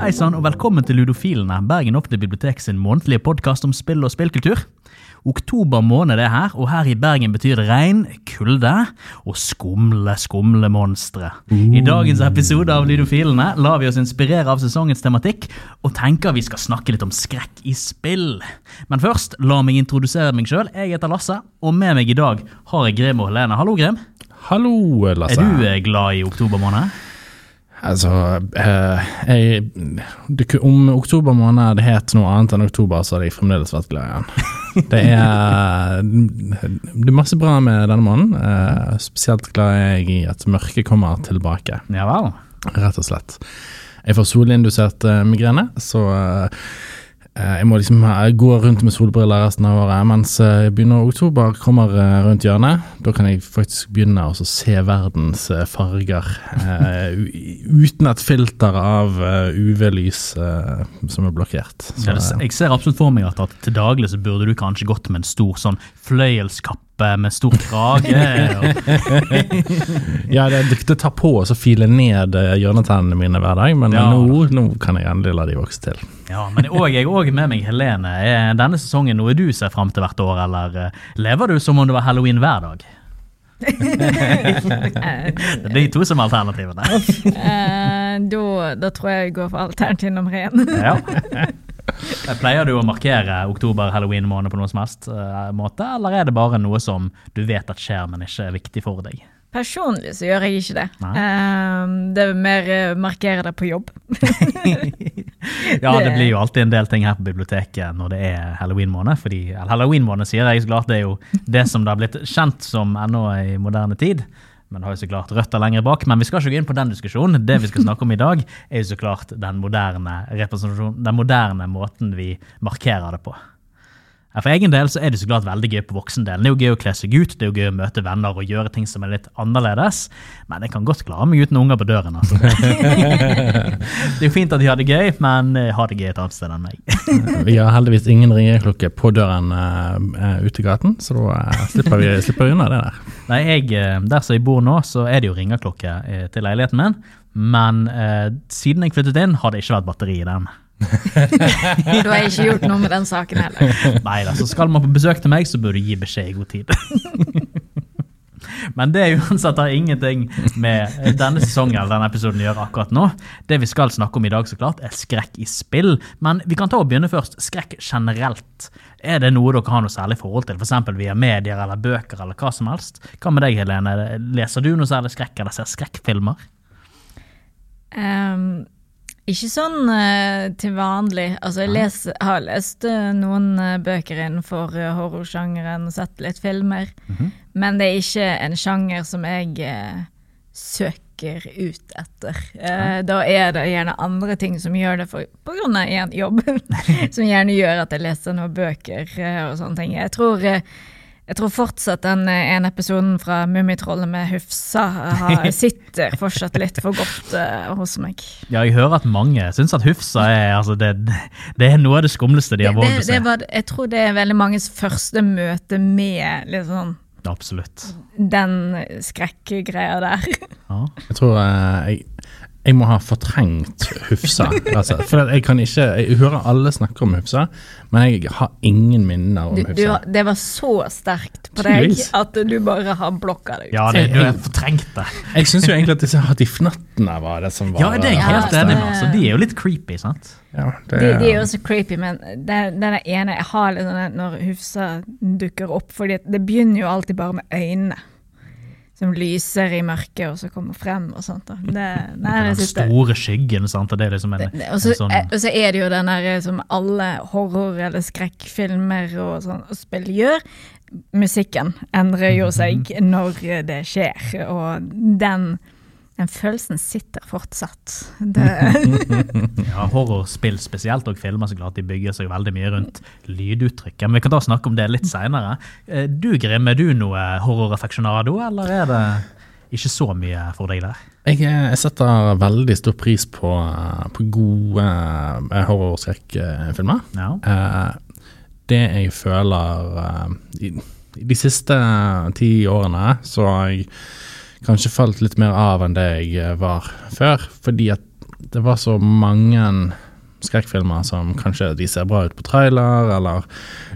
Hei sann, og velkommen til Ludofilene, Bergen offentlige bibliotek sin månedlige podkast om spill og spillkultur. Oktober måned er her, og her i Bergen betyr det regn, kulde og skumle, skumle monstre. I dagens episode av Ludofilene lar vi oss inspirere av sesongens tematikk, og tenker vi skal snakke litt om skrekk i spill. Men først, la meg introdusere meg sjøl. Jeg heter Lasse, og med meg i dag har jeg Grim og Helene. Hallo, Grim. Hallo, Lasse. Er du eh, glad i oktober måned? Altså, eh, jeg, om oktober måned hadde het noe annet enn oktober, så hadde jeg fremdeles vært glad i den. Det er, det er masse bra med denne måneden. Eh, spesielt glad er jeg i at mørket kommer tilbake, Ja vel. rett og slett. Jeg får solindusert eh, migrene, så jeg må liksom eh, gå rundt med solbriller resten av året, mens eh, jeg begynner oktober kommer eh, rundt hjørnet. Da kan jeg faktisk begynne å se verdens eh, farger eh, uten et filter av eh, UV-lys eh, som er blokkert. Så, eh, jeg ser absolutt for meg at, at til daglig så burde du kanskje gått med en stor sånn fløyelskappe med stor krage. ja, det, det tar på å så file ned eh, hjørnetennene mine hver dag, men Ja. nå, nå kan jeg endelig la de vokse til. ja, men også, jeg er òg med meg Helene. Er denne sesongen noe du ser fram til hvert år, eller eh, lever du som om det var halloween hver dag? det er de to som er alternativene. uh, da, da tror jeg jeg går for alternativ nummer én. Ja. Pleier du å markere oktober-halloween-måned på noen som helst uh, måte, eller er det bare noe som du vet at skjer, men ikke er viktig for deg? Personlig så gjør jeg ikke det. Eh, det er mer uh, markere det på jobb. Ja, det blir jo alltid en del ting her på biblioteket når det er halloween-måned. fordi Halloween-måned sier jeg så klart, det er jo det som det har blitt kjent som ennå i moderne tid. Men har jo så klart røtter lenger bak. Men vi skal ikke gå inn på den diskusjonen. Det vi skal snakke om i dag, er jo så klart den moderne den moderne måten vi markerer det på. For egen del så er det så klart veldig gøy på voksendelen. Det er jo gøy å kle seg ut, det er jo gøy å møte venner og gjøre ting som er litt annerledes. Men jeg kan godt klare meg uten unger på døren. altså. det er jo fint at de har det gøy, men eh, ha det gøy et annet sted enn meg. Vi har heldigvis ingen ringeklokke på døren uh, ute i gaten, så da uh, slipper, vi, slipper unna det der. Nei, jeg, Der som jeg bor nå, så er det jo ringeklokke til leiligheten min. Men uh, siden jeg flyttet inn, har det ikke vært batteri i den. Da har ikke gjort noe med den saken heller. Nei da, så skal man på besøk til meg, så bør du gi beskjed i god tid. Men det uansett har ingenting med denne sesongen eller denne episoden å gjøre akkurat nå. Det vi skal snakke om i dag, så klart, er skrekk i spill. Men vi kan ta og begynne først. Skrekk generelt. Er det noe dere har noe særlig forhold til, f.eks. via medier eller bøker eller hva som helst? Hva med deg, Helene? Leser du noe særlig skrekk, eller ser skrekkfilmer? Ehm, ikke sånn eh, til vanlig. Altså, jeg les, har lest eh, noen eh, bøker innenfor horrorsjangeren og sett litt filmer. Men det er ikke en sjanger som jeg søker ut etter. Da er det gjerne andre ting som gjør det for, på grunn av en jobb, som gjerne gjør at jeg leser noen bøker og sånne ting. Jeg tror jeg tror fortsatt den eh, ene episoden fra Mummitrollet med Hufsa sitter fortsatt litt for godt uh, hos meg. Ja, jeg hører at mange syns at Hufsa er, altså det, det er noe av det skumleste de har det, våget å se. det var, jeg tror det er veldig manges første møte med litt sånn Absolutt. den skrekkgreia der. Ja. Jeg tror eh, jeg, jeg må ha fortrengt Hufsa. Altså, for jeg kan ikke Jeg hører alle snakke om Hufsa, men jeg har ingen minner om Du, du, Hufsa. det var så sterkt på deg Tydeligvis. at du bare har blokka det ut. Ja, det, du har fortrengt det. Jeg syns jo egentlig at disse Hattifnattene var det som var Ja, det er jeg helt enig med. Altså, de er jo litt creepy, sant? Ja, det, De, de er jo så creepy, men den, den ene Jeg har litt sånn når Hufsa dukker opp, for det begynner jo alltid bare med øynene. Som lyser i mørket, og så kommer frem og sånt. da. Det, nei, Den store skyggen, sant? Og er liksom en, Det- Og så sånn eh, og så er det jo den der eh, som alle horror- eller skrekkfilmer og sånn og spill gjør. Musikken endrer jo seg når det skjer, og den, den følelsen sitter fortsatt. Det, ja, horrorspill spesielt, og filmer så klart de bygger seg veldig mye rundt lyduttrykket. Men vi kan da snakke om det litt seinere. Du Grim, er du noe horror-affectionado, eller er det ikke så mye for deg der? jeg, jeg setter veldig stor pris på, på gode horrorskrekkfilmer. Ja. Eh, det jeg føler eh, i, i de siste ti årene, så har jeg kanskje falt litt mer av enn det jeg eh, var før. Fordi at det var så mange skrekkfilmer som kanskje de ser bra ut på trailer, eller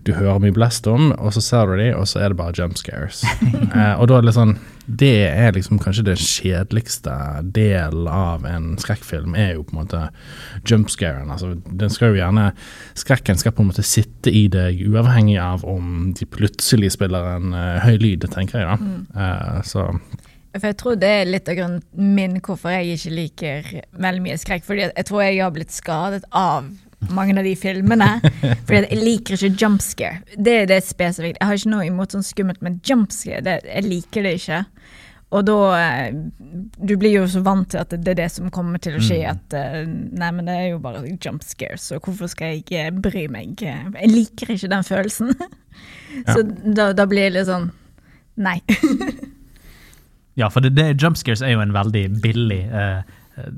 du hører mye blest om, og så ser du de, og så er det bare jump scares. eh, og da er det litt sånn Det er liksom kanskje det kjedeligste delen av en skrekkfilm, er jo på en måte jump scaren. Altså, den skal jo gjerne Skrekken skal på en måte sitte i deg, uavhengig av om de plutselig spiller en uh, høy lyd, tenker jeg, da. Eh, så For jeg tror det er litt av grunnen min hvorfor jeg ikke liker veldig mye skrekk. Fordi jeg tror jeg har blitt skadet av mange av de filmene. Fordi jeg liker ikke jumpscare. Det er det spesifikt. Jeg har ikke noe imot sånn skummelt, men jumpscare, det, jeg liker det ikke. Og da eh, Du blir jo så vant til at det er det som kommer til å skje, at eh, nei, men det er jo bare jump scare, så hvorfor skal jeg ikke bry meg? Jeg liker ikke den følelsen. Så da, da blir det litt sånn Nei. Ja, for det, det, jump scares er jo en veldig billig eh,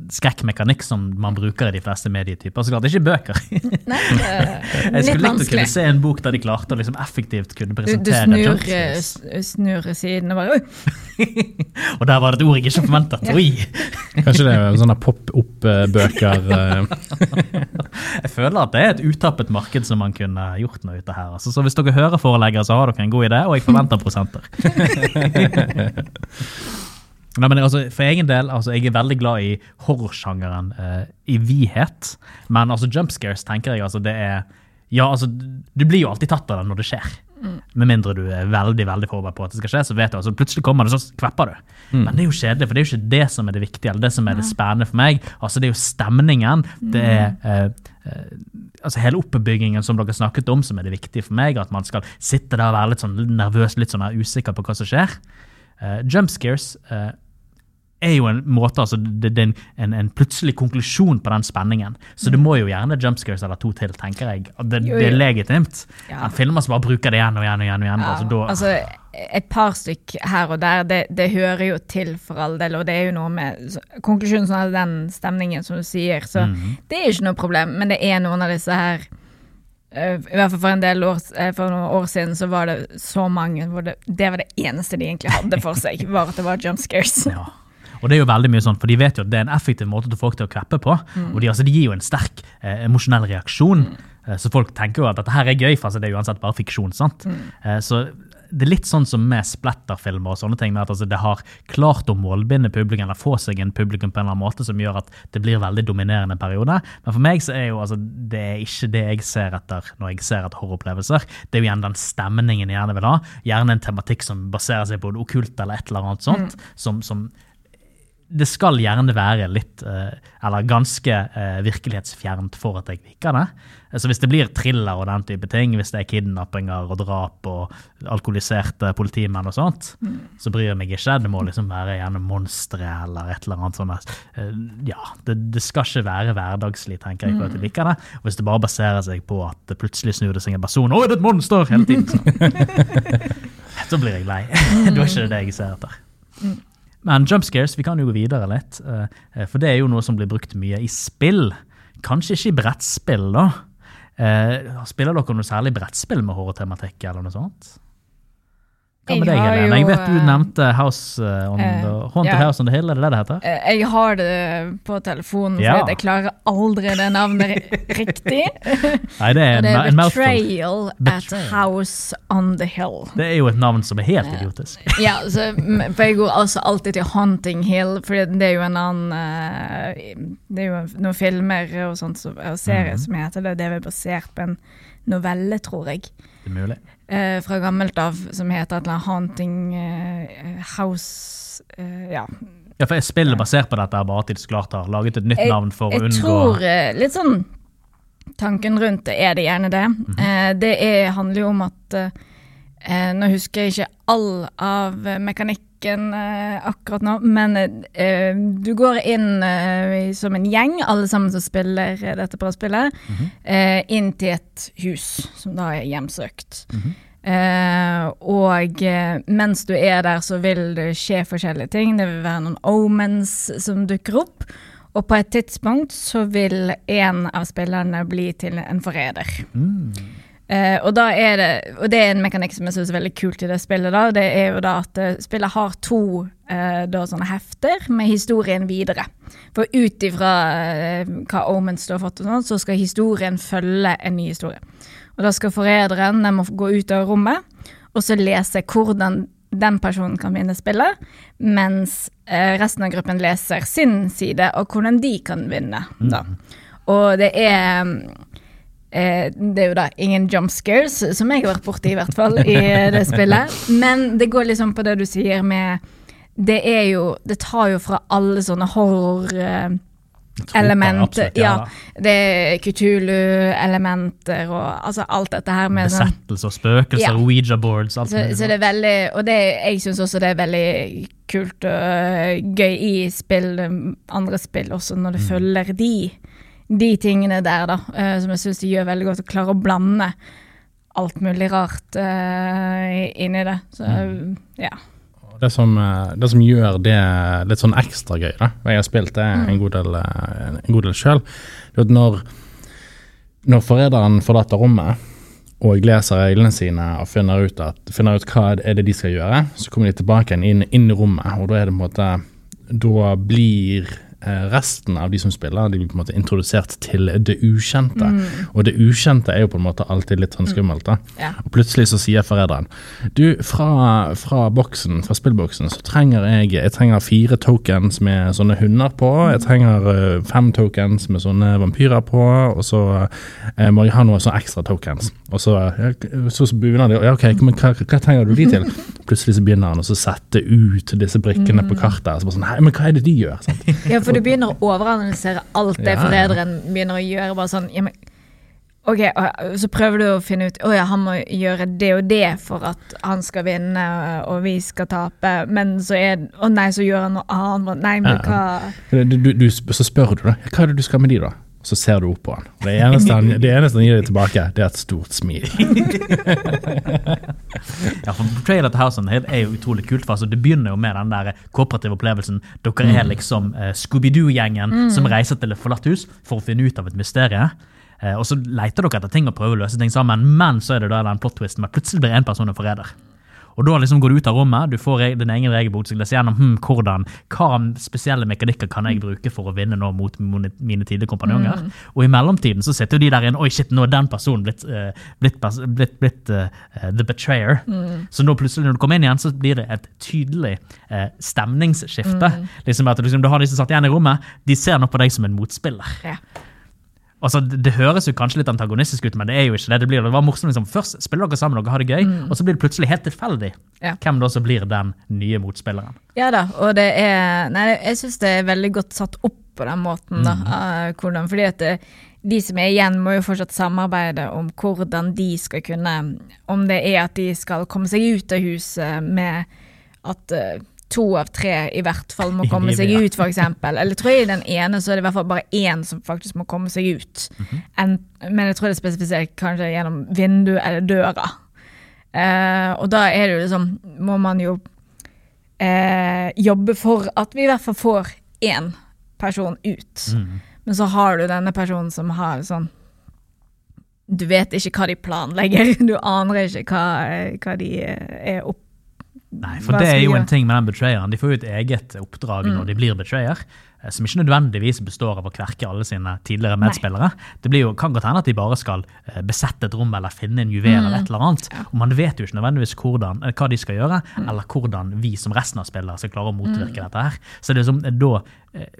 skrekkmekanikk som man bruker i de fleste medietyper. Så klart ikke bøker. nei eh, Jeg skulle likt å kunne se en bok der de klarte å liksom effektivt kunne Du, du snur, eh, snur siden og bare Oi! Og der var det et ord jeg ikke forventet. Oi! kanskje det er sånne pop-opp-bøker. eh, Jeg føler at det er et utappet marked som man kunne gjort noe ut av her. Altså, så hvis dere hører forelegger, så har dere en god idé, og jeg forventer prosenter. Nei, men altså, For egen del, altså, jeg er veldig glad i horrorsjangeren eh, i vidhet. Men altså, jump scares tenker jeg altså, det er Ja, altså, du blir jo alltid tatt av det når det skjer. Med mindre du er veldig veldig forberedt på at det skal skje, så vet du, altså plutselig kommer det, så kvepper du. Men det er jo kjedelig, for det er jo ikke det som er det viktige, eller det som er det spennende for meg. Altså Det er jo stemningen. Det er eh, eh, altså hele oppbyggingen som dere snakket om, som er det viktige for meg. At man skal sitte der og være litt sånn nervøs, litt sånn usikker på hva som skjer. Uh, jump scares eh, er jo en måte, altså det, det er en, en, en plutselig konklusjon på den spenningen. Så det må jo gjerne jumpscares eller to til, tenker jeg. Det, Jo, det er legitimt. Ja. Men filmer som bare bruker det igjen og igjen og igjen. og igjen Ja, altså, da, altså, et par stykk her og der, det, det hører jo til for all del, og det er jo noe med Konklusjonen sånn den stemningen som du sier, så Mhm. det er ikke noe problem, men det er noen av disse her eh, I hvert fall for en del år, eh, for noen år siden så var det så mange hvor det, det var det eneste de egentlig hadde for seg, var at det var jump scares. Ja. Og det er jo veldig mye sånn, for de vet jo at det er en effektiv måte til folk til å kveppe på. Og de, altså, de gir jo en sterk eh, emosjonell reaksjon. Eh, så folk tenker jo at dette her er gøy, for altså, det er uansett bare fiksjon. sant? Eh, så det er litt sånn som med splatterfilmer og sånne ting, med at altså, det har klart å målbinde publikum, eller få seg en publikum på en eller annen måte som gjør at det blir veldig dominerende periode. Men for meg så er jo altså, det er ikke det jeg ser etter når jeg ser etter horroropplevelser. Det er jo igjen den stemningen jeg gjerne vil ha. Gjerne en tematikk som baserer seg på det okkulte eller et eller annet sånt. som, som det skal gjerne være litt, eh, eller ganske eh, virkelighetsfjernt for at jeg liker det. Eh, Så hvis det blir thriller og den type ting, hvis det er kidnappinger og drap og alkoholiserte politimenn og sånt, så bryr jeg meg ikke. Det må liksom være gjerne monstre eller et eller annet sånt. Ja, det, det skal ikke være hverdagslig, tenker jeg, for at jeg liker det. Og hvis det bare baserer seg på at det plutselig snur det seg en person, å, er det et monster hele tiden, så, så blir jeg lei. da er ikke det det jeg ser etter. Men jump scares, vi kan jo gå videre litt. eh, eh, For det er jo noe som blir brukt mye i spill. Kanskje ikke i brettspill, da. Eh, Spiller dere noe særlig brettspill med horrortematikk eller noe sånt? Hva med deg, Helene? Jeg vet du eh, nevnte House eh, on the, uh, Haunted yeah. House on the Hill, er det det det heter? Eh, Jeg har det på telefonen, Ja. for jeg klarer aldri det navnet riktig. Nei, det er en, det er en Betrayal Betrayal at House on the Hill. Det er jo et navn som er helt idiotisk. Ja, så, for jeg går altså alltid til Haunting Hill, for det er jo en annen eh, Det er jo noen filmer og sånt og serier Mhm. som heter det. Det er vel basert på en novelle, tror jeg, Det er mulig. eh, fra gammelt av, som heter et eller annet Haunting eh, House eh, Ja. Ja, for er spillet basert på dette, bare de klart har laget et nytt navn for å Jeg unngå tror eh, litt sånn Tanken rundt det er det gjerne det. Mhm. Eh, det er, handler jo om at eh, Nå husker jeg ikke all av mekanikken eh, akkurat nå, men eh, du går inn eh, som en gjeng, alle sammen som spiller dette brettspillet, Mhm. eh, inn til et hus som da er hjemsøkt. Mhm. Eh, og mens du er der, så vil det skje forskjellige ting. Det vil være noen omens som dukker opp. Og på et tidspunkt så vil en av spillerne bli til en forræder. Mm. Eh, og, det, og det er en mekanikk som jeg synes er veldig kult i det spillet. da, Det er jo da at eh, spillet har to uh, da sånne hefter med historien videre. For ut ifra uh, hva Omens står for, og sånn, så skal historien følge en ny historie. Og da skal forræderen gå ut av rommet og så lese hvordan den personen kan vinne spillet, mens resten av gruppen leser sin side, og hvordan de kan vinne. da. Og det er eh, det er jo da ingen jump scares, som jeg har vært borti i hvert fall, i det spillet. Men det går liksom på det du sier med Det er jo Det tar jo fra alle sånne horror... Eh, element. Ja, ja det er Kutulu-elementer og altså alt dette her med Besettelser, spøkelser, Ja. Ouija-boards, alt så, mulig. så det er veldig Og det, jeg syns også det er veldig kult og gøy i spill, andre spill også, når det følger de, de tingene der, da. øh, som jeg syns de gjør veldig godt, å klare å blande alt mulig rart uh, inni det. Så ja. Det som, eh, det som gjør det litt sånn ekstra gøy, da, og jeg har spilt det en god del, eh, en god del sjøl, er at når, når forræderen forlater rommet og leser reglene sine og finner ut, at, finner ut hva er det de skal gjøre, så kommer de tilbake inn, inn i rommet, og da er det på en måte Da blir eh, resten av de som spiller, de blir på en måte introdusert til det ukjente. Og det ukjente er jo på en måte alltid litt sånn skummelt. da. Ja. Og plutselig så sier forræderen Du, fra, fra boksen, fra spillboksen, så trenger jeg Jeg trenger fire tokens med sånne hunder på. Jeg trenger eh, fem tokens med sånne vampyrer på. Og så eh, må jeg ha noen sånne ekstra tokens. Og så, så, så begynner de Ja, OK, men hva, hva trenger du de til? Plutselig så begynner han å sette ut disse brikkene på kartet. Så bare sånn, Nei, men hva er det de gjør? Sant? ja, for du begynner å overanalysere alt det Ja, forræderen begynner å gjøre. bare sånn, ja, men Ok, og Så prøver du å finne ut Å ja, han må gjøre det og det for at han skal vinne, og vi skal tape. Men så er Å nei, så gjør han noe annet. Nei, men hva Du, du, du, så spør du, da. Hva er det du skal med de, da? Så ser du opp på han. Det eneste han, det eneste han gir deg tilbake, det er et stort smil. Ja, for Portrayal at House on Hill er jo utrolig kult. for altså, Det begynner jo med den der kooperative opplevelsen. Dere er liksom eh, Scooby-Doo-gjengen som reiser til et forlatt hus for å finne ut av et mysterie. Eh, og så leter dere etter ting og prøver å løse ting sammen, men så er det da den plot-twisten med at plutselig blir en person en forræder. Og da liksom går du ut av rommet, du får din egen regelbok, så leser gjennom hm, hvordan, hva spesielle mekanikker kan jeg bruke for å vinne nå mot mine, tidligere kompanjonger. Og i mellomtiden så sitter jo de der inne, oi shit, nå er den personen blitt, uh, blitt, blitt, blitt eh, eh, the betrayer. Så nå plutselig når du kommer inn igjen, så blir det et tydelig uh, stemningsskifte. Liksom at du, liksom, du har de som satt igjen i rommet, de ser nå på deg som en motspiller. ja. Altså, det, det høres jo kanskje litt antagonistisk ut, men det er jo ikke det. Det, blir, det var morsomt liksom, Først spiller dere sammen og har det gøy, og så blir det plutselig helt tilfeldig Ja. hvem da som blir den nye motspilleren. Ja da, og det er Nei, jeg syns det er veldig godt satt opp på den måten, da. eh, hvordan, fordi at det, de som er igjen, må jo fortsatt samarbeide om hvordan de skal kunne Om det er at de skal komme seg ut av huset med at eh, to av tre i hvert fall må komme seg ut, eksempel. Eller tror jeg i den ene så er det i hvert fall bare én som faktisk må komme seg ut. En, men jeg tror det er spesifisert kanskje gjennom vindu eller døra. Eh, og da er det jo liksom Må man jo eh, jobbe for at vi i hvert fall får én person ut. Men så har du denne personen som har sånn Du vet ikke hva de planlegger, du aner ikke hva, hva de er opp... Nei, for det er jo en ting med den betrayeren. De får jo et eget oppdrag når de blir betrayer, eh, som ikke nødvendigvis består av å kverke alle sine tidligere medspillere. Det blir jo, kan godt hende at de bare skal eh, besette et rom eller finne en juvel eller et eller annet. Og man vet jo ikke nødvendigvis hvordan, eh, hva de skal gjøre, eller hvordan vi som resten av spillere skal klare å motvirke dette her. Så det er som, da,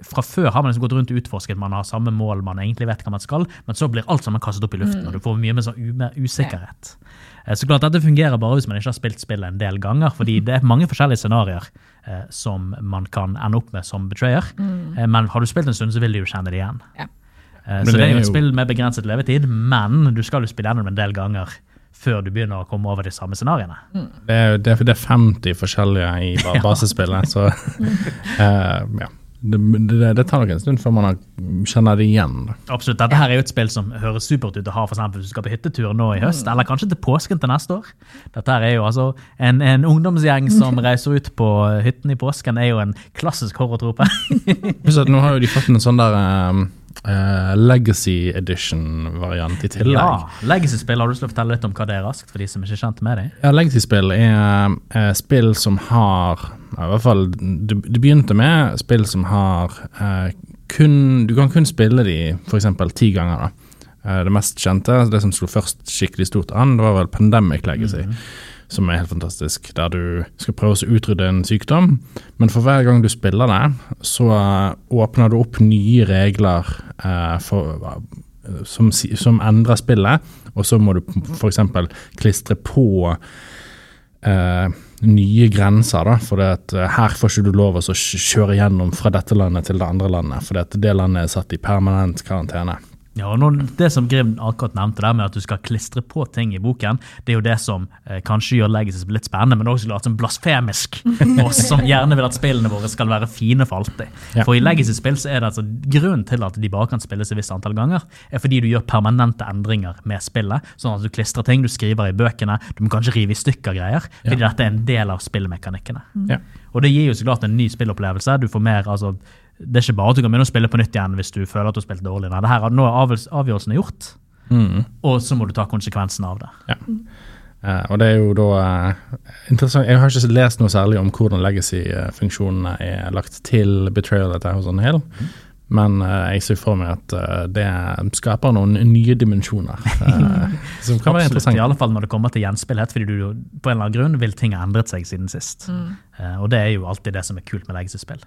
fra før har man liksom gått rundt og utforsket, man har samme mål, man egentlig vet hva man skal, men så blir alt sammen kastet opp i luften, og du får mye mer, sånn, usikkerhet. Eh, Så klart Dette fungerer bare hvis man ikke har spilt spillet en del ganger. fordi det er mange forskjellige scenarioer eh, som man kan ende opp med som betrayer. Mm. men har du spilt en stund, så vil du jo kjenne det igjen. Ja. Eh, så det er jo et spill med begrenset levetid, men du skal jo spille gjennom en del ganger før du begynner å komme over de samme scenarioene. Det er, det er, det er 50 forskjellige i basespillet, så eh, ja. Det, det, det tar nok en stund før man kjenner det igjen. Absolutt. Dette her er jo et spill som høres supert ut å ha for eksempel hvis du skal på hyttetur nå i høst, eller kanskje til påsken til neste år. Dette her er jo altså en, en ungdomsgjeng som reiser ut på hytten i påsken, er jo en klassisk horrortrope. Nå har jo de fått en sånn der eh, eh, Legacy Edition-variant i tillegg. Ja, Legacy-spill, har du lyst til å fortelle litt om hva det er raskt, for de som ikke er kjent med det? Ja, Legacy-spill er er, spill som har ja, I hvert fall du, du, begynte med spill som har uh, kun Du kan kun spille de f.eks. ti ganger. da. Uh, det mest kjente, det som slo først skikkelig stort an, det var vel Pandemic Legacy. Som er helt fantastisk, der du skal prøve å utrydde en sykdom. Men for hver gang du spiller det, så åpner du opp nye regler eh, for, eh, som, som endrer spillet. Og så må du f.eks. klistre på eh, nye grenser. da, for at eh, Her får ikke du lov å kjøre gjennom fra dette landet til det andre landet, for det landet er satt i permanent karantene. Ja, og når, Det som Grim akkurat nevnte der med at du skal klistre på ting i boken, det er jo det som eh, kanskje gjør Legacy litt spennende, men også litt sånn blasfemisk og som gjerne vil at spillene våre skal være fine for alltid. Ja. For i Legacy-spill så er det altså grunnen til at de bare kan spilles et visst antall ganger, er fordi du gjør permanente endringer med spillet. Sånn at du klistrer ting, du skriver i bøkene, du må kanskje rive i stykker greier. Fordi dette er en del av spillmekanikkene. Ja. Og det gir jo så klart en ny spillopplevelse. Du får mer, altså, det er ikke bare at du kan begynne å spille på nytt igjen hvis du føler at du har spilt dårlig. Nei, det her, nå er avgjørelsen- er gjort, Mm. og så må du ta konsekvensen av det. Ja. Uh, og det er jo da uh, interessant Jeg har ikke lest noe særlig om hvordan legacy-funksjonene er lagt til Betrayal at Thousand Hill, men uh, jeg ser for meg at eh, det skaper noen nye dimensjoner. eh, som kan være interessant. I alle fall når det kommer til gjenspillhet, fordi du på en eller annen grunn vil ting ha endret seg siden sist. Eh, og det er jo alltid det som er kult med legacy-spill.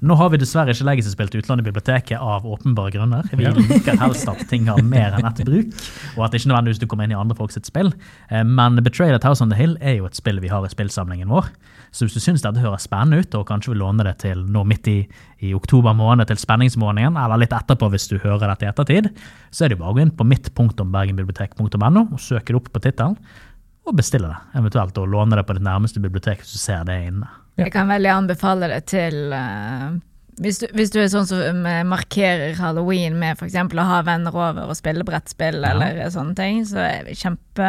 Nå har vi dessverre ikke legacy-spill til utlandet i biblioteket av åpenbare grunner. Vi liker helst at ting har mer enn ett bruk, og at det ikke nødvendigvis du kommer inn i andre folks spill. Eh, men Betrayed at House on the Hill er jo et spill vi har i spillsamlingen vår. Så hvis du syns dette høres spennende ut, og kanskje vil låne det til nå midt i, i oktober måned til spenningsmåneden, eller litt etterpå hvis du hører dette i ettertid, så er det bare å gå inn på mitt.bergenbibliotek.no og søke det opp på tittelen, og bestille det. Eventuelt å låne det på ditt nærmeste bibliotek hvis du ser det inne. Ja. Jeg kan veldig anbefale det til uh, hvis, du, hvis du er sånn som eh, markerer halloween med f.eks. å ha venner over og spille brettspill Ja. eller sånne ting, så er det kjempe,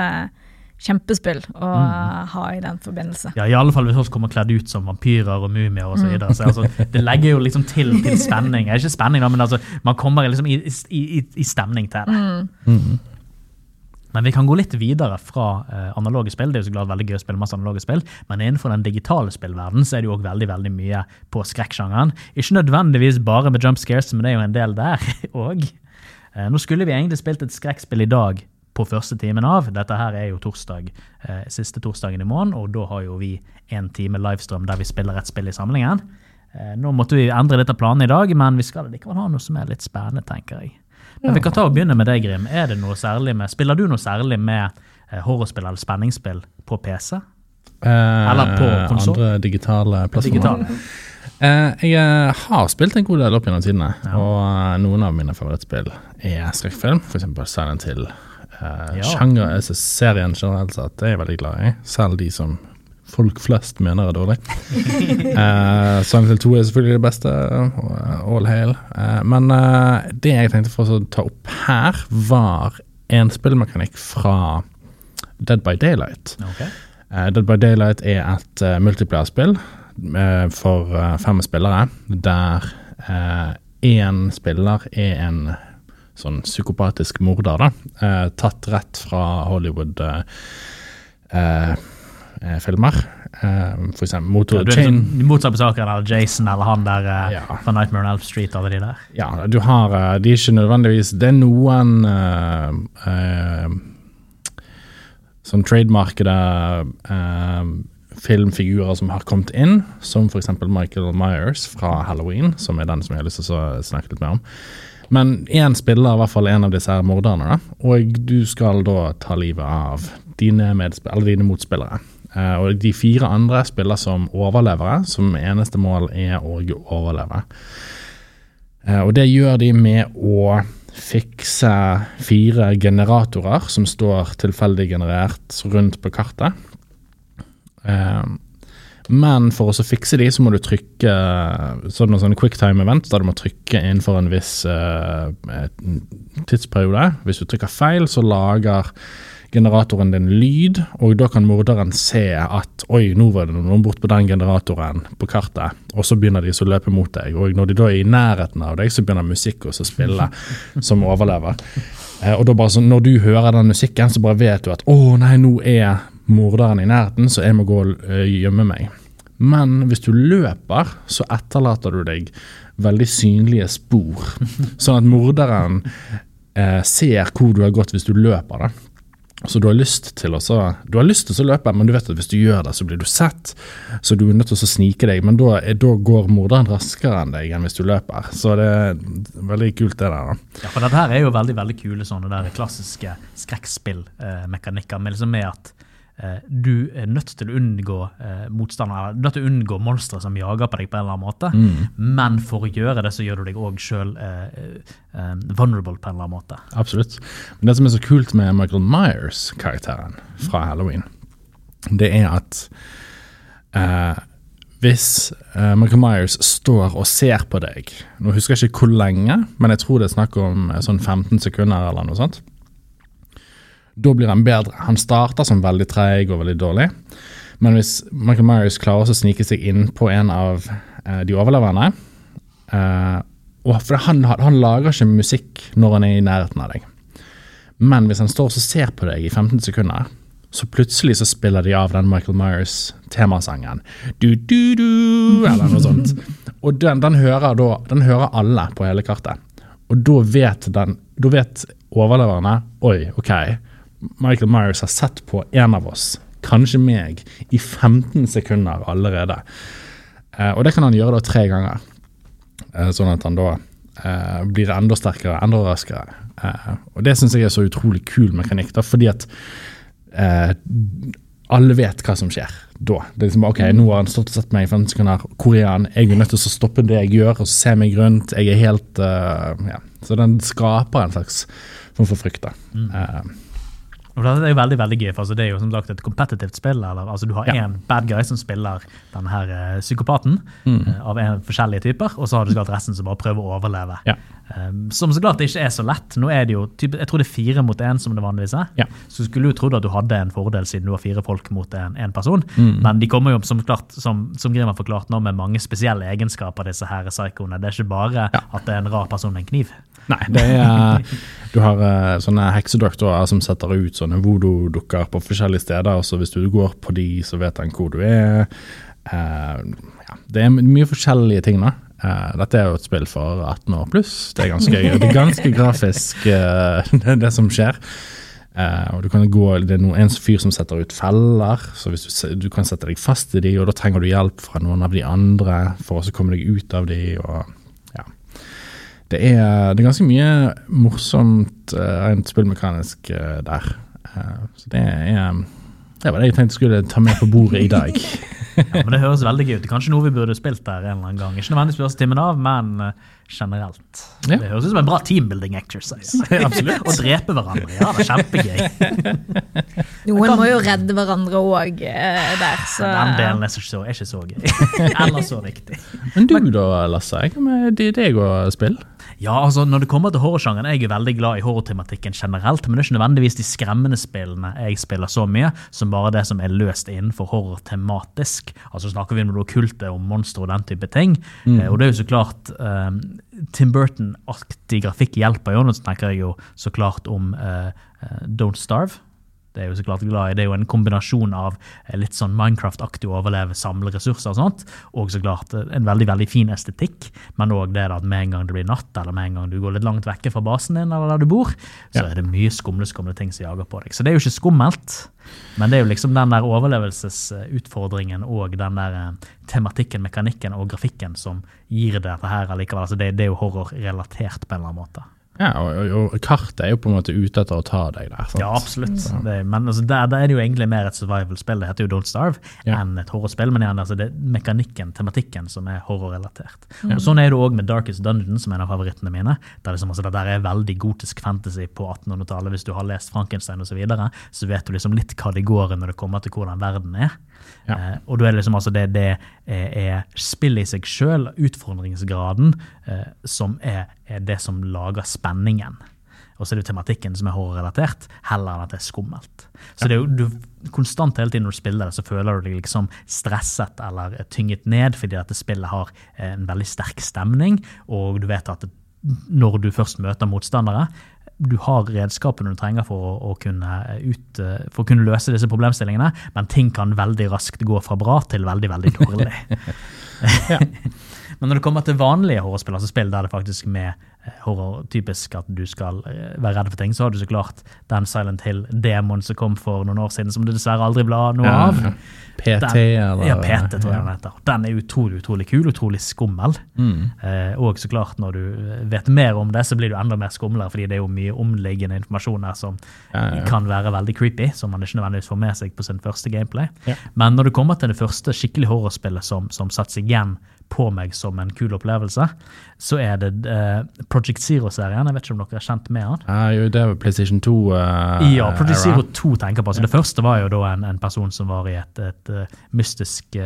kjempespill å Mm. ha i den forbindelse. Ja, I alle fall hvis folk kommer kledd ut som vampyrer og mumier osv. Så videre. så altså, det legger jo liksom til, til spenning. Ikke spenning, da, men altså, man kommer liksom i, i, i, i stemning til det. Mm. Men vi kan gå litt videre fra eh, analoge spill. Det er jo så klart veldig gøy å spille masse analoge spill, men innenfor den digitale spillverdenen så er det jo også veldig veldig mye på skrekksjangeren. Ikke nødvendigvis bare med jump scares, men det er jo en del der òg. Eh, nå skulle vi egentlig spilt et skrekkspill i dag på første timen av. Dette her er jo torsdag, eh, siste torsdagen i måneden, og da har jo vi en time livestrøm der vi spiller et spill i samlingen. Eh, nå måtte vi endre litt av planen i dag, men vi skal likevel ha noe som er litt spennende, tenker jeg. Men vi kan ta og begynne med deg, Grim. Er det noe særlig med, Spiller du noe særlig med eh, horrorspill eller spenningsspill på PC? Eh, Eller på konsol? Andre digitale plattformer. Eh, jeg har spilt en god del opp gjennom tidene, Ja. og noen av mine favorittspill er skrekkfilm, f.eks. Silent Hill. Uh, Ja. Sjanger, altså serien generelt sett, er jeg veldig glad i, selv de som folk flest mener er dårlig. uh, Silent Hill 2 er selvfølgelig det beste, og all hail. Uh, men uh, det jeg tenkte for å ta opp her, var en spillmekanikk fra Dead by Daylight. Okay. Uh, Dead by Daylight er et uh, multiplayer-spill eh, for eh, fem spillere, der én spiller er en sånn psykopatisk morder, da. eh, tatt rett fra Hollywood eh, eh, eh, filmer. Eh, for eksempel Motor ja, Chain. liksom motsatt på saken eller Jason eller han der eh, Ja. fra Nightmare on Elf Street. alle de der. Ja, du har eh, De er ikke nødvendigvis Det er noen uh, sånn trademarkede eh, filmfigurer som har kommet inn, som f.eks. Michael Myers fra Halloween, som er den som jeg har lyst til å snakke litt mer om. Men én spiller i hvert fall en av disse her morderne, og du skal da ta livet av dine, dine motspillere. Eh, og de fire andre spiller som overlevere, som eneste mål er å overleve. Eh, Og det gjør de med å fikse fire generatorer som står tilfeldig generert rundt på kartet. Eh, Men for å fikse de, så må du trykke sånn sånn quicktime event, der du må trykke innenfor en viss tidsperiode. Hvis du trykker feil, så lager generatoren din lyd, og da kan morderen se at oi, nå var det noen bort på den generatoren på kartet, og så begynner de så å løpe mot deg. Og når de da er i nærheten av deg, så begynner musikk å spille som overlever. Eh, og da bare så, når du hører den musikken, så bare vet du at å nei, nå er morderen i nærheten, så jeg må gå og eh, gjemme meg. Men hvis du løper, så etterlater du deg veldig synlige spor. Sånn at morderen eh, ser hvor du har gått hvis du løper. da. Så du har lyst til å du har lyst til å løpe, men du vet at hvis du gjør det, så blir du sett. Så du er nødt til å snike deg, men da, da går morderen raskere enn deg enn hvis du løper. Så det er veldig kult, det der. da. Ja, for dette her er jo veldig veldig kule sånne der klassiske skrekkspillmekanikker. med liksom med at eh, du er nødt til å unngå eh, motstandere, du er nødt til å unngå monstre som jager på deg på en eller annen måte. Mm. Men for å gjøre det, så gjør du deg òg sjøl eh, eh, vulnerable på en eller annen måte. Absolutt. Men det som er så kult med Michael Myers-karakteren fra Halloween, det er at eh, hvis eh, Michael Myers står og ser på deg Nå husker jeg ikke hvor lenge, men jeg tror det er snakk om eh, sånn 15 sekunder eller noe sånt. Da blir han bedre. Han starter som veldig treig og veldig dårlig. Men hvis Michael Myers klarer å snike seg inn på en av eh, de overlevende eh, for han, han lager ikke musikk når han er i nærheten av deg. Men hvis han står og ser på deg i 15 sekunder, så plutselig så spiller de av den Michael Myers-temasangen. Eller noe sånt. Og den, den, hører da, den hører alle på hele kartet. Og da vet, den, da vet overleverne Oi, OK. Michael Myers har sett på en av oss, kanskje meg, i 15 sekunder allerede. Eh, og det kan han gjøre da tre ganger. Eh, sånn at han da eh, blir enda sterkere, enda raskere. Og det syns jeg er så utrolig kul mekanikk, da, fordi at alle vet hva som skjer da. Det er liksom, ok, Nå har han stått og sett meg i 15 sekunder. Hvor er han? Jeg er nødt til å stoppe det jeg gjør, og se meg rundt. Jeg er helt uh, ja. Så den skaper en slags form for frykt. da. Mm. Og Det er jo veldig veldig gøy, for altså, det er jo som sagt et kompetitivt spill. Eller, altså, du har én Ja. bad guy som spiller denne her uh, psykopaten eh, av en, forskjellige typer, og så har du så klart resten som bare prøver å overleve. Ja. Um, som så klart ikke er så lett. Nå er det jo, typ, Jeg tror det er fire mot én, som det vanligvis er. Ja. Så skulle du trodd at du hadde en fordel siden du har fire folk mot en, en person. Mm. Men de kommer jo, som, klart, som, som Grim har forklart nå, med mange spesielle egenskaper, disse her psykoene. Det er ikke bare at det er en rar person med en kniv. Nei, det er Du har eh, sånne heksedoktorer som setter ut sånne voodoo-dukker på forskjellige steder. Så hvis du går på de, så vet han hvor du er. Uh, ja, det er mye forskjellige ting, da. Uh, dette er jo et spill for 18 år pluss. Det er ganske, det er ganske grafisk, uh, det, som skjer. Eh, og du kan gå, Det er noen, en fyr som setter ut feller, så hvis du, du kan sette deg fast i de, og da trenger du hjelp fra noen av de andre for å komme deg ut av de. og. Det er, det er ganske mye morsomt uh, rent spillmekanisk uh, der. Uh, så det er Det var det jeg tenkte skulle ta med på bordet i dag. Ja, men Det høres veldig gøy ut. Kanskje noe vi burde spilt der en eller annen gang. Ikke nødvendigvis spørs timen av, men generelt. Ja. Det høres ut som en bra teambuilding exercise. Absolutt. Å drepe hverandre. Ja, det er kjempegøy. Noen må jo redde hverandre òg der, så Den delen er, så, så- er ikke så gøy. Eller så viktig. Men du da, Lasse? Hva med deg og spill? Ja, altså Når det kommer til horrorsjangeren, jeg er veldig glad i horrortematikken generelt, men det er ikke nødvendigvis de skremmende spillene jeg spiller så mye, som bare det som er løst innenfor horror tematisk. Altså Snakker vi om det okkulte, om monstre og den type ting. Eh, og det er jo så klart eh, Tim Burton-aktig grafikk hjelper jo. Nå snakker jeg jo så klart om eh, eh, Don't Starve. Det er jo så klart glad i. Det er jo en kombinasjon av eh, litt sånn Minecraft-aktig å overleve, samle ressurser og sånt, og så klart eh, en veldig veldig fin estetikk, men òg det at med en gang det blir natt, eller med en gang du går litt langt vekke fra basen din, eller der du bor, så Ja. er det mye skumle skumle ting som jager på deg. Så det er jo ikke skummelt, men det er jo liksom den der overlevelsesutfordringen og den der eh, tematikken, mekanikken og grafikken som gir det dette her allikevel. Altså det, det er jo horrorrelatert på en eller annen måte. Ja, og, og, og kartet er jo på en måte ute etter å ta deg der. sant? Ja, absolutt. Det, men altså, der, der er det jo egentlig mer et survival-spill, det heter jo Don't Starve, Ja. enn et horrorspill. Men igjen, altså, det er mekanikken, tematikken, som er horrorrelatert. Og Sånn er det òg med Darkest Dungeon, som er en av favorittene mine. Der liksom, altså, det der er veldig gotisk fantasy på 1800-tallet. Hvis du har lest Frankenstein osv., så, videre, så vet du liksom litt hva det går i når det kommer til hvordan verden er. Ja. Eh, og da er det liksom altså det, det er, er spillet i seg sjøl, utfordringsgraden, eh, som er, er det som lager spenningen. og så er det jo tematikken som er horrorrelatert, heller enn at det er skummelt. Så det er jo du, konstant hele tiden når du spiller det, så føler du deg liksom stresset eller tynget ned, fordi dette spillet har en veldig sterk stemning, og du vet at når du først møter motstandere, du har redskapene du trenger for å, å kunne ut, for å kunne løse disse problemstillingene, men ting kan veldig raskt gå fra bra til veldig, veldig dårlig. men når det kommer til vanlige horrorspill, altså spill der det faktisk med eh, horror typisk at du skal eh, være redd for ting, så har du så klart den Silent Hill-demoen som kom for noen år siden, som du dessverre aldri ble noe av. Ja, PT, eller? Ja, PT, tror jeg den heter. Den er utrolig utrolig kul, utrolig skummel. Mm. Eh, og så klart, når du vet mer om det, så blir du enda mer skumlere, fordi det er jo mye omliggende informasjon her som ja, ja, kan være veldig creepy, som man ikke nødvendigvis får med seg på sin første gameplay. Men når du kommer til det første skikkelig horrorspillet som, som satte seg igjen på meg som en kul opplevelse, så er det uh, Project Zero-serien. Jeg vet ikke om dere er kjent med den? Ja, jo, det var PlayStation 2. Uh, eh, ja, Project Zero 2 tenker på. Så yeah. Det første var jo da en, en person som var i et, et uh, mystisk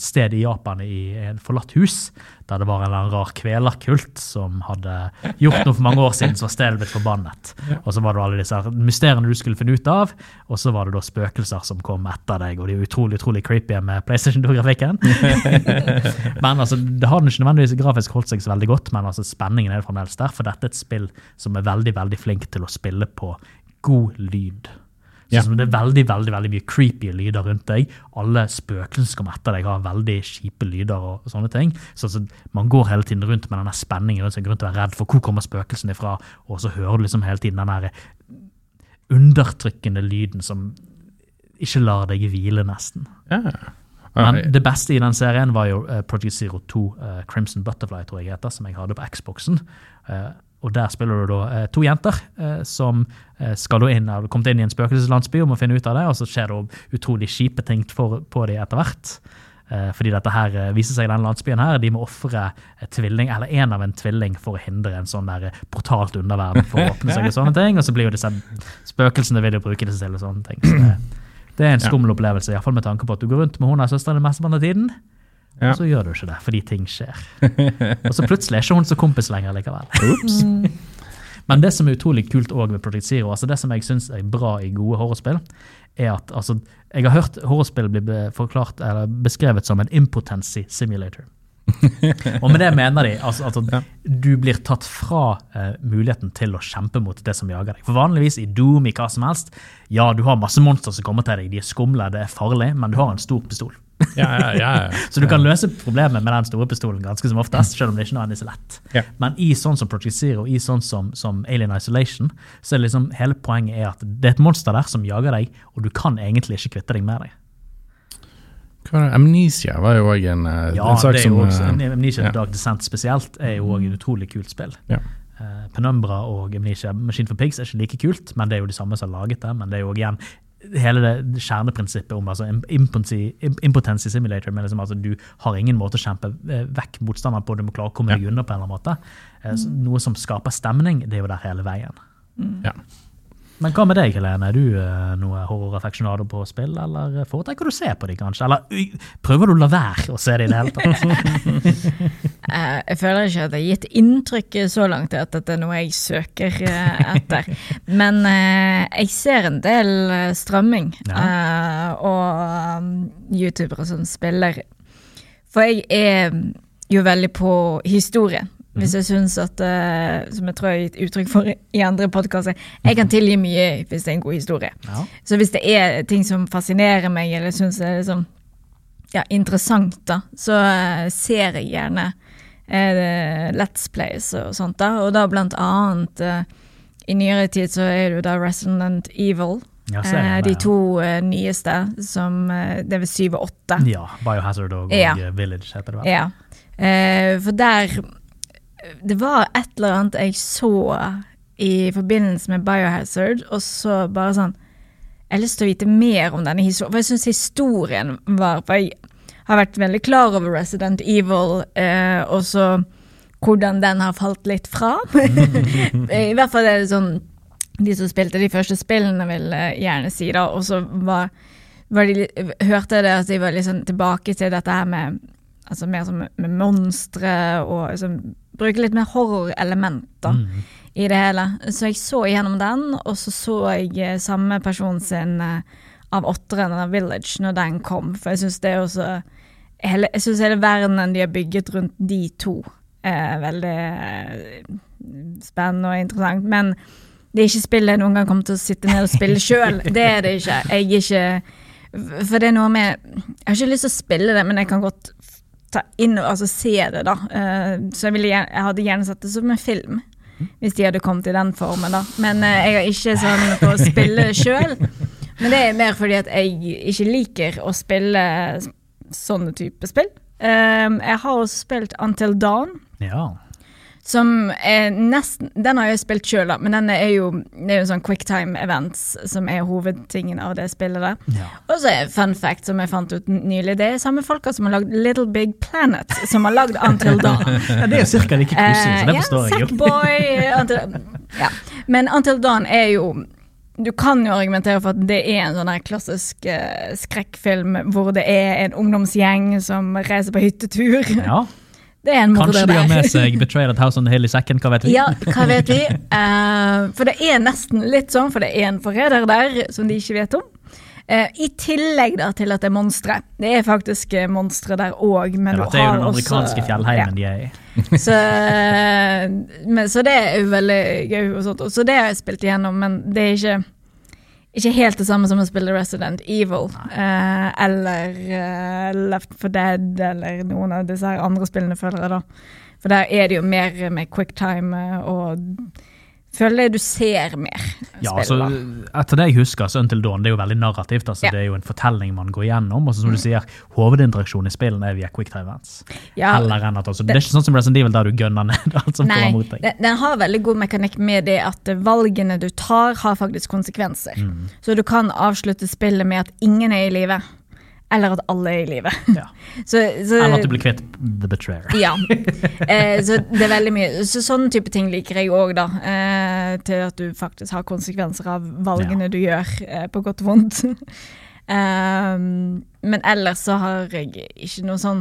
sted i Japan, i et forlatt hus, der det var en eller annen rar kvelerkult som hadde gjort noe for mange år siden, som var stedet blitt forbannet. Og så var det alle disse mysteriene du skulle finne ut av, og så var det da spøkelser som kom etter deg, og de er utrolig utrolig creepy med PlayStation 2-grafikken. Men altså, det har ikke nødvendigvis grafisk holdt seg så veldig godt, men altså, spenningen er fremdeles der. For dette er et spill som er veldig veldig flink til å spille på god lyd. Så. Det er veldig veldig, veldig mye creepy lyder rundt deg. Alle spøkelsene som kommer etter deg, har veldig kjipe lyder. og sånne ting. Så så Man går hele tiden rundt med denne spenningen rundt seg, rundt å være redd for hvor kommer spøkelsene ifra, og så hører du liksom hele tiden den der undertrykkende lyden som ikke lar deg hvile, nesten. Ja. Men det beste i den serien var jo uh, Project Zero 2 uh, eh, Crimson Butterfly, tror jeg heter, som jeg hadde på Xboxen. Uh, og Der spiller du da to jenter som skal da inn, eller kommet inn i en spøkelseslandsby og må finne ut av det, og så skjer det utrolig kjipe ting for, på dem etter hvert. Fordi dette her viser seg i denne landsbyen her, de må ofre tvilling, eller en av en tvilling for å hindre en sånn der brutalt underverden for å åpne seg. og sånne ting, og så blir jo disse spøkelsene vil jo bruke det til og sånne ting. Så det, det er en skummel ja. opplevelse, iallfall med tanke på at du går rundt med hun og søsteren mesteparten av tiden. Og så gjør du ikke det, fordi ting skjer. og så plutselig er ikke hun så kompis lenger likevel. Men det som er utrolig kult også med Project Zero, altså det som jeg syns er bra i gode horrorspill, er at altså, jeg har hørt horrorspill bli forklart, eller beskrevet som en impotency simulator og med det mener de altså, at ja. du blir tatt fra uh, muligheten til å kjempe mot det som jager deg. For vanligvis i Doom, i hva som helst, ja, du har masse monstre som kommer til deg, de er skumle, det er farlig, men du har en stor pistol. Ja, ja, så du kan løse problemet med den store pistolen ganske som oftest, selv om det ikke er så lett. Men i sånn som Project Zero, i sånn som, som, Alien Isolation, så er liksom hele poenget er at det er et monster der som jager deg, og du kan egentlig ikke kvitte deg med deg. Amnesia var jo òg en, eh, ja, en sak som også, Amnesia ja. Dark Descent spesielt er jo òg et utrolig kult spill. Ja. Uh, Penumbra og Amnesia Machine for Pigs er ikke like kult, men det er jo de samme som har laget det. Men det er jo igjen hele det kjerneprinsippet om altså, impotency, impotency simulator. Men liksom, altså, du har ingen måte å kjempe eh, vekk motstanderen på, du må klare å komme deg unna på en eller annen måte. Så, noe som skaper stemning, det er jo der hele veien. Mm. Ja. Men hva med deg, Helene? Er du uh, noe horroraffeksjonado på spill, eller foretrekker du å se på dem, kanskje? Eller prøver du å la være å se dem i det hele tatt? Eh, jeg føler ikke at jeg har gitt inntrykk så langt at dette er noe jeg søker uh, etter. Men uh, jeg ser en del strømming ja. og um, youtubere som spiller. For jeg er jo veldig på historie. Hvis jeg syns at Som jeg tror jeg har gitt uttrykk for i andre podkaster. Jeg kan tilgi mye hvis det er en god historie. Ja. Så hvis det er ting som fascinerer meg, eller syns er liksom, ja, interessant, da, så uh, ser jeg gjerne uh, Let's Plays og sånt, da. Og da blant annet I nyere tid så er det jo da Resident Evil. Ja, det, de to nyeste, som Det er ved syv og åtte. Ja. Biohazard og, og Village heter det vel. Ja. for der det var et eller annet jeg så i forbindelse med Biohazard, og så bare sånn Jeg har lyst til å vite mer om denne historien, for jeg syns historien var For jeg har vært veldig klar over Resident Evil, eh, og så hvordan den har falt litt fra. I hvert fall er det sånn De som spilte de første spillene, vil gjerne si, det. og så var, var de, hørte jeg det at de var liksom tilbake til dette her med altså mer som med monstre og liksom bruke litt mer horrorelementer Mm. i det hele. Så jeg så igjennom den, og så så jeg eh, samme person sin eh, av åtteren av Village når den kom, for jeg syns det er også hele, Jeg syns hele verdenen de har bygget rundt de to, er veldig eh, spennende og interessant. Men det er ikke spill jeg noen gang kommer til å sitte ned og spille sjøl. Det er det ikke. Jeg er ikke For det er noe med Jeg har ikke lyst til å spille det, men jeg kan godt ta inn og altså, se det, da. Eh, så jeg, ville, jeg hadde gjerne sett det som en film. Hvis de hadde kommet i den formen, da. Men eh, jeg har ikke sånn på å spille sjøl. Men det er mer fordi at jeg ikke liker å spille sånne type spill. Um, jeg har også spilt Until Dawn. Ja. Som er nesten Den har jeg spilt sjøl, da, men den er jo, det er jo sånn quicktime events som er hovedtingen av det spillet der. ja. Og så er fun fact som jeg fant ut nylig, det er samme folka som har lagd Little Big Planet, som har lagd Until Dawn. ja det er jo ca. like koselig, så det forstår jeg jo. Sackboy Until, ja. Men Until Dawn er jo Du kan jo argumentere for at det er en sånn klassisk eh, skrekkfilm hvor det er en ungdomsgjeng som reiser på hyttetur. Ja. Det er en Kanskje de har med seg 'Betrayed at House on the Hill i sekken, hva vet vi? Ja, hva vet vi? Uh, for det er nesten litt sånn, for det er en forræder der som de ikke vet om. Eh, I tillegg da til at det er monstre. Det er faktisk uh, monstre der òg, men Ja, du det er jo den også amerikanske fjellheimen de er i. så, eh, men, så det er jo veldig gøy. Og sånt. Så det har jeg spilt igjennom, men det er ikke, ikke helt det samme som å spille Resident Evil. eh, eller uh, Left for Dead, eller noen av disse her andre spillene, føler jeg da. For der er det jo mer med quicktime eh, og føler jeg du ser mer Ja, altså, etter det jeg husker, så Until Dawn det er jo veldig narrativt. altså Ja. Mm. Det er jo en fortelling man går gjennom. og så som du sier, Hovedinteraksjonen i spillene er via quicktime events. Ja, Heller enn at, altså, det er ikke sånn som Resident Evil der du gønner ned alt som Nei, kommer mot deg. den har veldig god mekanikk med det at valgene du tar, har faktisk konsekvenser. Mm. Så du kan avslutte spillet med at ingen er i live, eller at alle er i live. Ja. Eller at du blir kvitt The Betrayer. Ja. Eh, så det er veldig mye. Så sånn type ting liker jeg òg, da. Eh, til at du faktisk har konsekvenser av valgene du gjør, eh, på godt og vondt. Um, men ellers så har jeg ikke noe sånn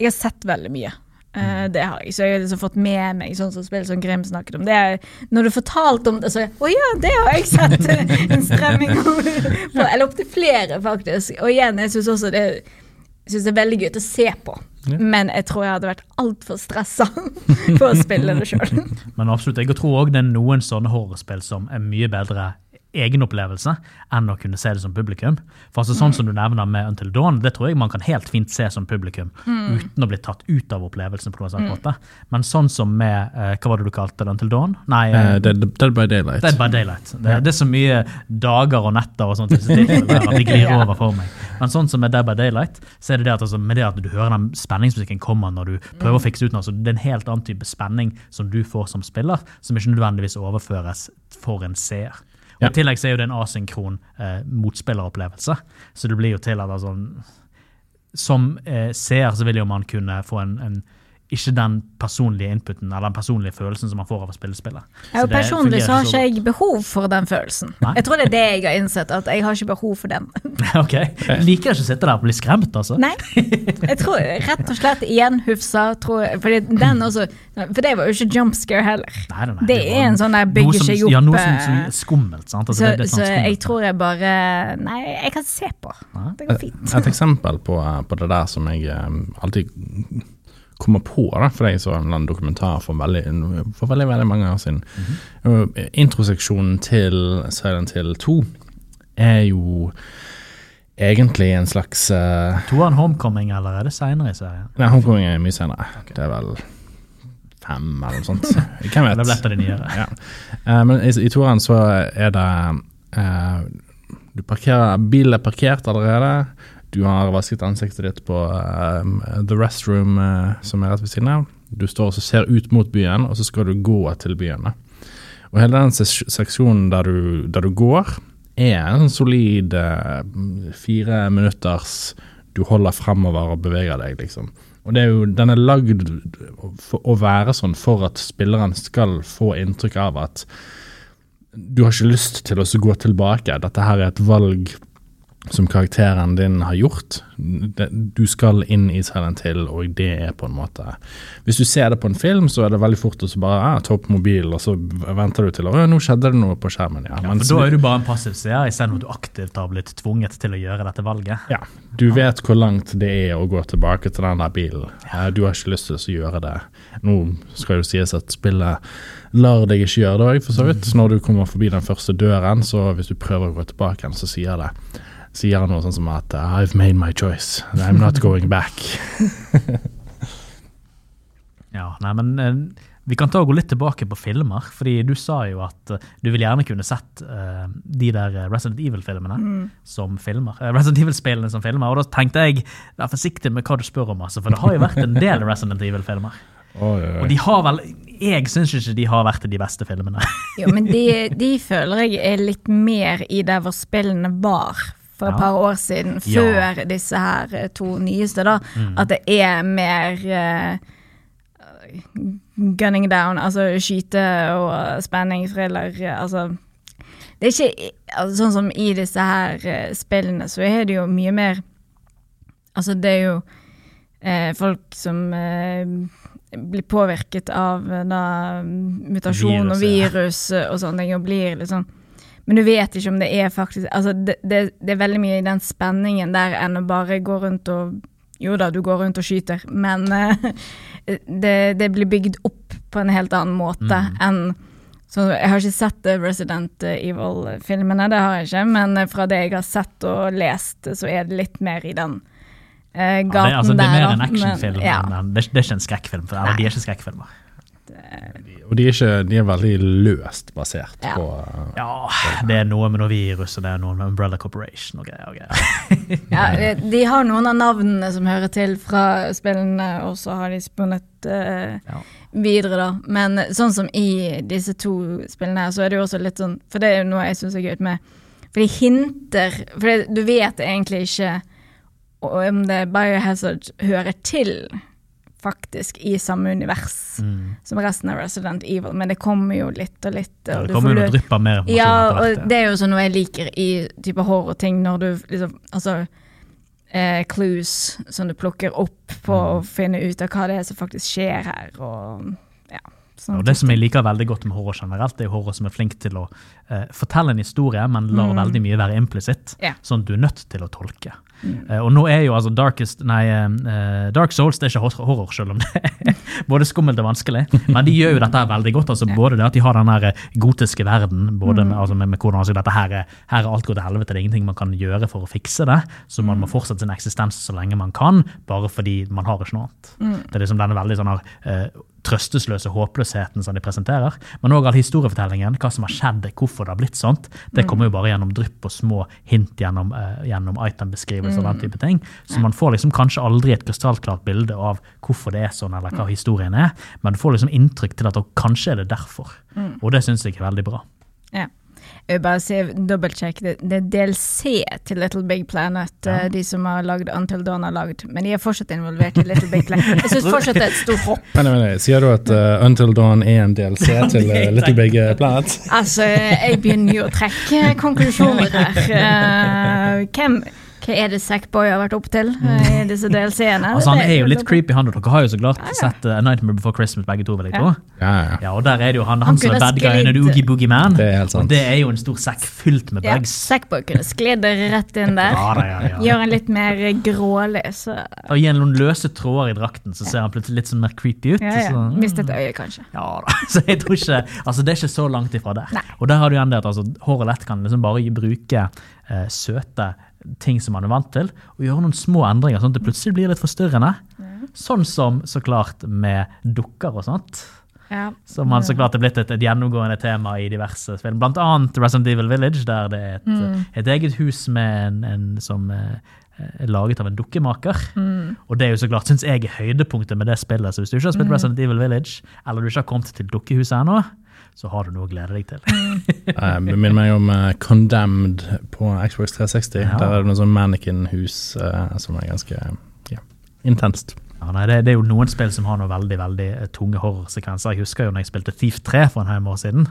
Jeg har sett veldig mye. Eh, det har jeg, så jeg har liksom fått med meg sånn som spill som Grim snakket om. Det er, når du fortalte om det, så Å ja, det har jeg sett! en strømming på, Eller opptil flere, faktisk. Og igjen, jeg syns også det synes det er veldig gøy å se på. Ja. Men jeg tror jeg hadde vært altfor stressa for å spille det sjøl. Men absolutt, jeg tror òg det er noen sånne horrespill som er mye bedre egenopplevelse enn å kunne se det som publikum. For altså Sånn som du nevner med Until Dawn, det tror jeg man kan helt fint se som publikum uten å bli tatt ut av opplevelsen. på noen sånn måte. Men sånn som med eh, Hva var det du kalte det? Until Dawn? Nei, uh, Dead, Dead by Daylight. Dead by Daylight. Det, det er så mye dager og netter og sånt i disse tilfellene at det glir over for meg. Men sånn som med Dead by Daylight, så er det det at altså, med det at du hører den spenningsmusikken kommer når du prøver å fikse ut noe, så det er en helt annen type spenning som du får som spiller, som ikke nødvendigvis overføres for en seer. Og. I tillegg så er jo det en asynkron eh, motspilleropplevelse, så det blir jo til at altså, som eh, seer så vil jo man kunne få en, en ikke den personlige inputen eller den personlige følelsen som man får av å spille spillet. Det personlig så har ikke jeg behov for den følelsen. Nei. Jeg tror det er det jeg har innsett, at jeg har ikke behov for den. Ok, Liker ikke å sitte der og bli skremt, altså? Nei. Jeg tror rett og slett gjenhufsa, tror jeg. Fordi den også For det var jo ikke jump scare heller. Nei, nei, Det er en sånn der bygger seg opp Ja, noe som, eh, som er skummelt. sant? Altså, Så, det, det er så skummelt, jeg tror jeg bare Nei, jeg kan se på. Det går fint. Et eksempel på, på det der som jeg eh, alltid kommer på, da, for jeg så en dokumentar for veldig, for veldig, veldig mange år siden. Og Introseksjonen til Silent Hill 2 er jo egentlig en slags uh, Toeren Homecoming, eller er det seinere i serien? Nei, Homecoming er mye senere. Det er vel fem eller noe sånt. Hvem Det ble vet? av de nyere. Ja. Uh, men i, i toeren så er det uh, Du parkerer Bilen er parkert allerede. Du har vasket ansiktet ditt på um, the restroom uh, som er rett ved siden av. Du står og ser ut mot byen, og så skal du gå til byen. Og hele den seksjonen der du, der du går, er en solid uh, fire minutters Du holder fremover og beveger deg, liksom. Og er jo, Den er lagd å være sånn for at spilleren skal få inntrykk av at du har ikke lyst til å gå tilbake. Dette her er et valg som karakteren din har gjort. Du skal inn i Silent Hill, og det er på en måte Hvis du ser det på en film, så er det veldig fort å bare ah, ta opp mobilen, og så venter du til å nå skjedde det noe på skjermen. Ja, Ja, Mens- for Da er du bare en passiv seer, istedenfor at du aktivt har blitt tvunget til å gjøre dette valget. ja, du vet hvor langt det er å gå tilbake til den der bilen. Ja. Du har ikke lyst til å gjøre det. Nå skal jo sies at spillet lar deg ikke gjøre det òg, for så vidt. Når du kommer forbi den første døren, så hvis du prøver å gå tilbake igjen, så sier det sier han noe sånn som at I've made my choice. and I'm not going back. Ja, nei, men eh, Vi kan ta og gå litt tilbake på filmer. fordi Du sa jo at uh, du vil gjerne kunne sett uh, de der eh, Resident Evil-filmene som filmer. Uh, Resident Evil-spillene som filmer. Og da tenkte jeg vær forsiktig med hva du spør om, altså, for det har jo vært en del Resident Evil-filmer. Oi, oi, Og de har vel Jeg syns ikke de har vært de beste filmene. Jo, men de, de føler jeg er litt mer i der hvor spillene var for et par år siden, før disse her eh, to nyeste, da. At det er mer uh, gunning down, altså skyte og spenning, thriller, eh, altså Det er ikke altså, Sånn som i disse her spillene, så er det jo mye mer Altså, det er jo eh, folk som eh, blir påvirket av da, mutasjon og virus og sånne ting, og blir litt sånn Men du vet ikke om det er faktisk Altså, det, det, det er veldig mye i den spenningen der enn å bare gå rundt og Jo da, du går rundt og skyter, men uh, det, det blir bygd opp på en helt annen måte enn så Jeg har ikke sett eh, Resident Evil-filmene, det har jeg ikke, men eh, fra det jeg har sett og lest, så er det litt mer i den Ja, gaten det, altså, det er mer en actionfilm. Men, ja. det er ikke en skrekkfilm. For, eller, de er ikke skrekkfilmer. Og de er, ikke, de er veldig løst basert Ja. på uh, Ja, det er noe med noe virus, og det er noe med Umbrella Corporation og greier. Og greier. Ja, de- de har noen av navnene som hører til fra spillene, og så har de spunnet uh, Ja. videre, da. Men sånn som i disse to spillene her, så er det jo også litt sånn For det er jo noe jeg syns er gøy med For de hinter For det, du vet egentlig ikke om det Biohazard hører til faktisk i samme univers Mm. som resten av Resident Evil, men det kommer jo litt og litt. Ja, Og det du kommer får jo lø- noe drypp mer ja, og det er jo sånn noe jeg liker i type horrorting, når du liksom Altså eh, clues som du plukker opp på Mm. å finne ut av hva det er som faktisk skjer her, og ja. sånn Og det som jeg liker veldig godt med horror generelt, det er håret horror som er flink til å eh, fortelle en historie, men lar veldig mye være implisitt, yeah. sånn at du er nødt til å tolke. Eh, og nå er jo altså Darkest, nei, uh, Dark Souls det er ikke horror, selv om det er både skummelt og vanskelig. Men de gjør jo dette her veldig godt. altså Både det at de har den her gotiske verden, både med, altså med, med hvordan altså, dette her er, her er alt går til helvete, det er ingenting man kan gjøre for å fikse det, så man må fortsette sin eksistens så lenge man kan, bare fordi man har ikke noe annet. Det er liksom denne veldig sånn her, eh, trøstesløse håpløsheten som de presenterer, men òg all historiefortellingen, hva som har skjedd, hvorfor det har blitt sånt. Det kommer jo bare gjennom drypp og små hint gjennom, uh, gjennom itembeskrivelser og den type ting. Så man får liksom kanskje aldri et krystallklart bilde av hvorfor det er sånn, eller hva historien er, men du får liksom inntrykk til at kanskje er det derfor. Og det syns jeg er veldig bra. Ja. Jeg vil bare si dobbeltsjekk. Det, det er DLC til Little Big Planet, ja. de som har lagd Until Dawn har lagd, men de er fortsatt involvert i Little Big Planet. Jeg syns fortsatt det er et stort hopp. Men, men, men, Sier du at uh, Until Dawn er en DLC til uh, Little Big Planet? Altså, jeg begynner jo å trekke konklusjoner her. Uh, hvem hva er det Sackboy har vært opp til eh, i disse DLC-ene? Altså Han er jo litt creepy, han. og Dere har jo så klart sett uh, Nightmare Before Christmas begge to, jeg tro. Ja, ja. Ja, og der er det jo han, Han han som er bad guyen, sklidd- Oogie Boogie Man. Det er helt sant. Og det er jo en stor sekk fylt med Ja. Sackboy kunne sklidd rett inn der. Ja, da, ja, ja. Gjør han litt mer grålig, så Og gi en noen løse tråder i drakten, så ser han plutselig litt sånn mer creepy ut. ja, ja. Så, Mistet øyet, kanskje. ja da, så jeg tror ikke Altså, det er ikke så langt ifra der. Nei. Og der har du igjen det at altså, og lett kan liksom bare bruke uh, søte ting som man er vant til, og gjøre noen små endringer, sånn at det plutselig blir litt forstyrrende. Sånn som så klart med dukker og sånt. Ja. Som man så klart er blitt et, et gjennomgående tema i diverse spill. Blant annet Resident Evil Village, der det er et, et eget hus med en, en som eh, er laget av en dukkemaker. Og det er jo så klart, syns jeg, er høydepunktet med det spillet. Så hvis du ikke har spilt Resident Evil Village, eller du ikke har kommet til dukkehuset ennå, så har du noe å glede deg til. Uh, det minner meg om uh, Condemned på Xbox 360. Ja. Der er det noe sånn mannequin-hus uh, som er ganske ja, intenst. Ja, nei, det, det er jo noen spill som har noen veldig veldig eh, tunge horrorsekvenser. Jeg husker jo når jeg spilte Thief 3 for en haug år siden.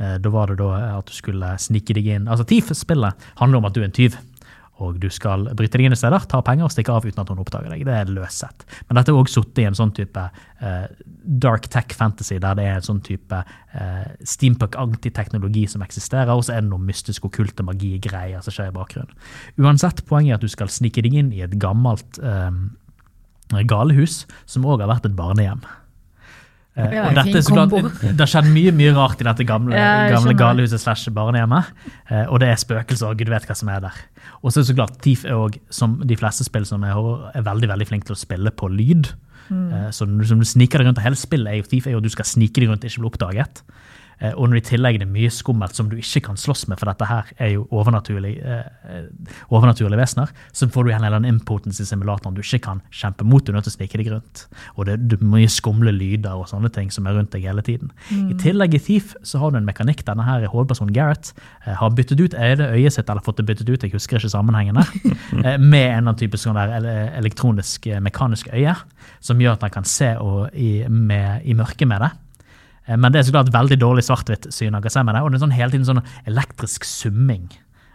Uh, da var det da at du skulle snike deg inn Altså, Thief-spillet handler om at du er en tyv. Og du skal bryte deg inn i steder, ta penger og stikke av uten at hun oppdager deg. Det er løst sett. Men dette er òg sittet i en sånn type uh, dark tech fantasy, der det er en sånn type uh, steampunk-antiteknologi som eksisterer, og så er det noe mystisk okkulte magi-greier som skjer i bakgrunnen. Uansett, poenget er at du skal snike deg inn i et gammelt uh, galehus, som òg har vært et barnehjem. Eh, Ja, og dette, er så klart, det har skjedd mye mye rart i dette gamle, Ja, gamle galehuset slash barnehjemmet. eh, Og det er spøkelser, og gud vet hva som er der. Og så er det så klart, Thief er òg, som de fleste spill som er horror, er veldig veldig flink til å spille på lyd. Eh, Så når du, som du sniker deg rundt, og hele spillet er jo Thief er jo at du skal snike deg rundt ikke bli oppdaget. Eh, Og når i tillegg det er mye skummelt som du ikke kan slåss med, for dette her er jo overnaturlig, eh, eh, overnaturlige vesener, så får du en eller annen impotens i simulatoren du ikke kan kjempe mot. Du er nødt til å snike deg rundt. Og det, er mye skumle lyder og sånne ting som er rundt deg hele tiden. I tillegg i Thief så har du en mekanikk. Denne her hovedpersonen Gareth eh, har byttet ut øyet, sitt, eller fått det byttet ut, jeg husker ikke sammenhengen der, eh, med en eller annen type sånn der ele- elektronisk, eh, mekanisk øye, som gjør at han kan se i, med, i mørket med det. Eh, Men det er så klart veldig dårlig svart-hvitt-syn. Og det er sånn hele tiden sånn elektrisk summing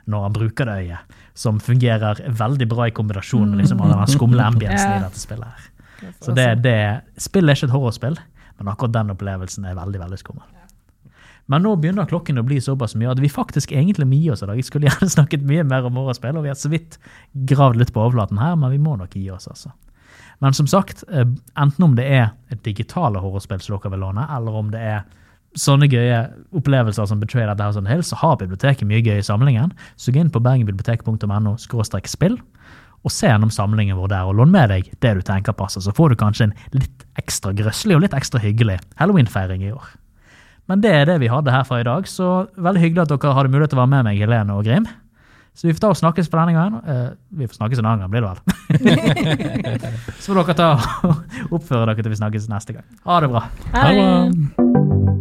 når han bruker det øyet, som fungerer veldig bra i kombinasjon med liksom den skumle ambiensen i dette spillet. her. Så det, det, Spillet er ikke et horrorspill, men akkurat den opplevelsen er veldig veldig skummel. Men nå begynner klokken å bli såpass mye at vi faktisk egentlig må gi oss i dag. Jeg skulle gjerne snakket mye mer om horrorspill, og vi har så vidt gravd litt på overflaten her, men vi må nok gi oss, altså. Men som sagt, eh, enten om det er et digitale horrorspill som dere vil låne, eller om det er sånne gøye opplevelser som Betrayed at the House on the Hill, så har biblioteket mye gøy i samlingen. Så gå inn på bergenbibliotek.no spill og se gjennom samlingen vår der, og lån med deg det du tenker passer. Så får du kanskje en litt ekstra grøsselig og litt ekstra hyggelig halloweenfeiring i år. Men det er det vi hadde her fra i dag, så veldig hyggelig at dere hadde mulighet til å være med meg, Helene og Grim. Så vi får ta og snakkes for denne gangen. Uh, vi får snakkes en annen gang, blir det vel. så får dere ta og oppføre dere til vi snakkes neste gang. Ha det bra. Ha det.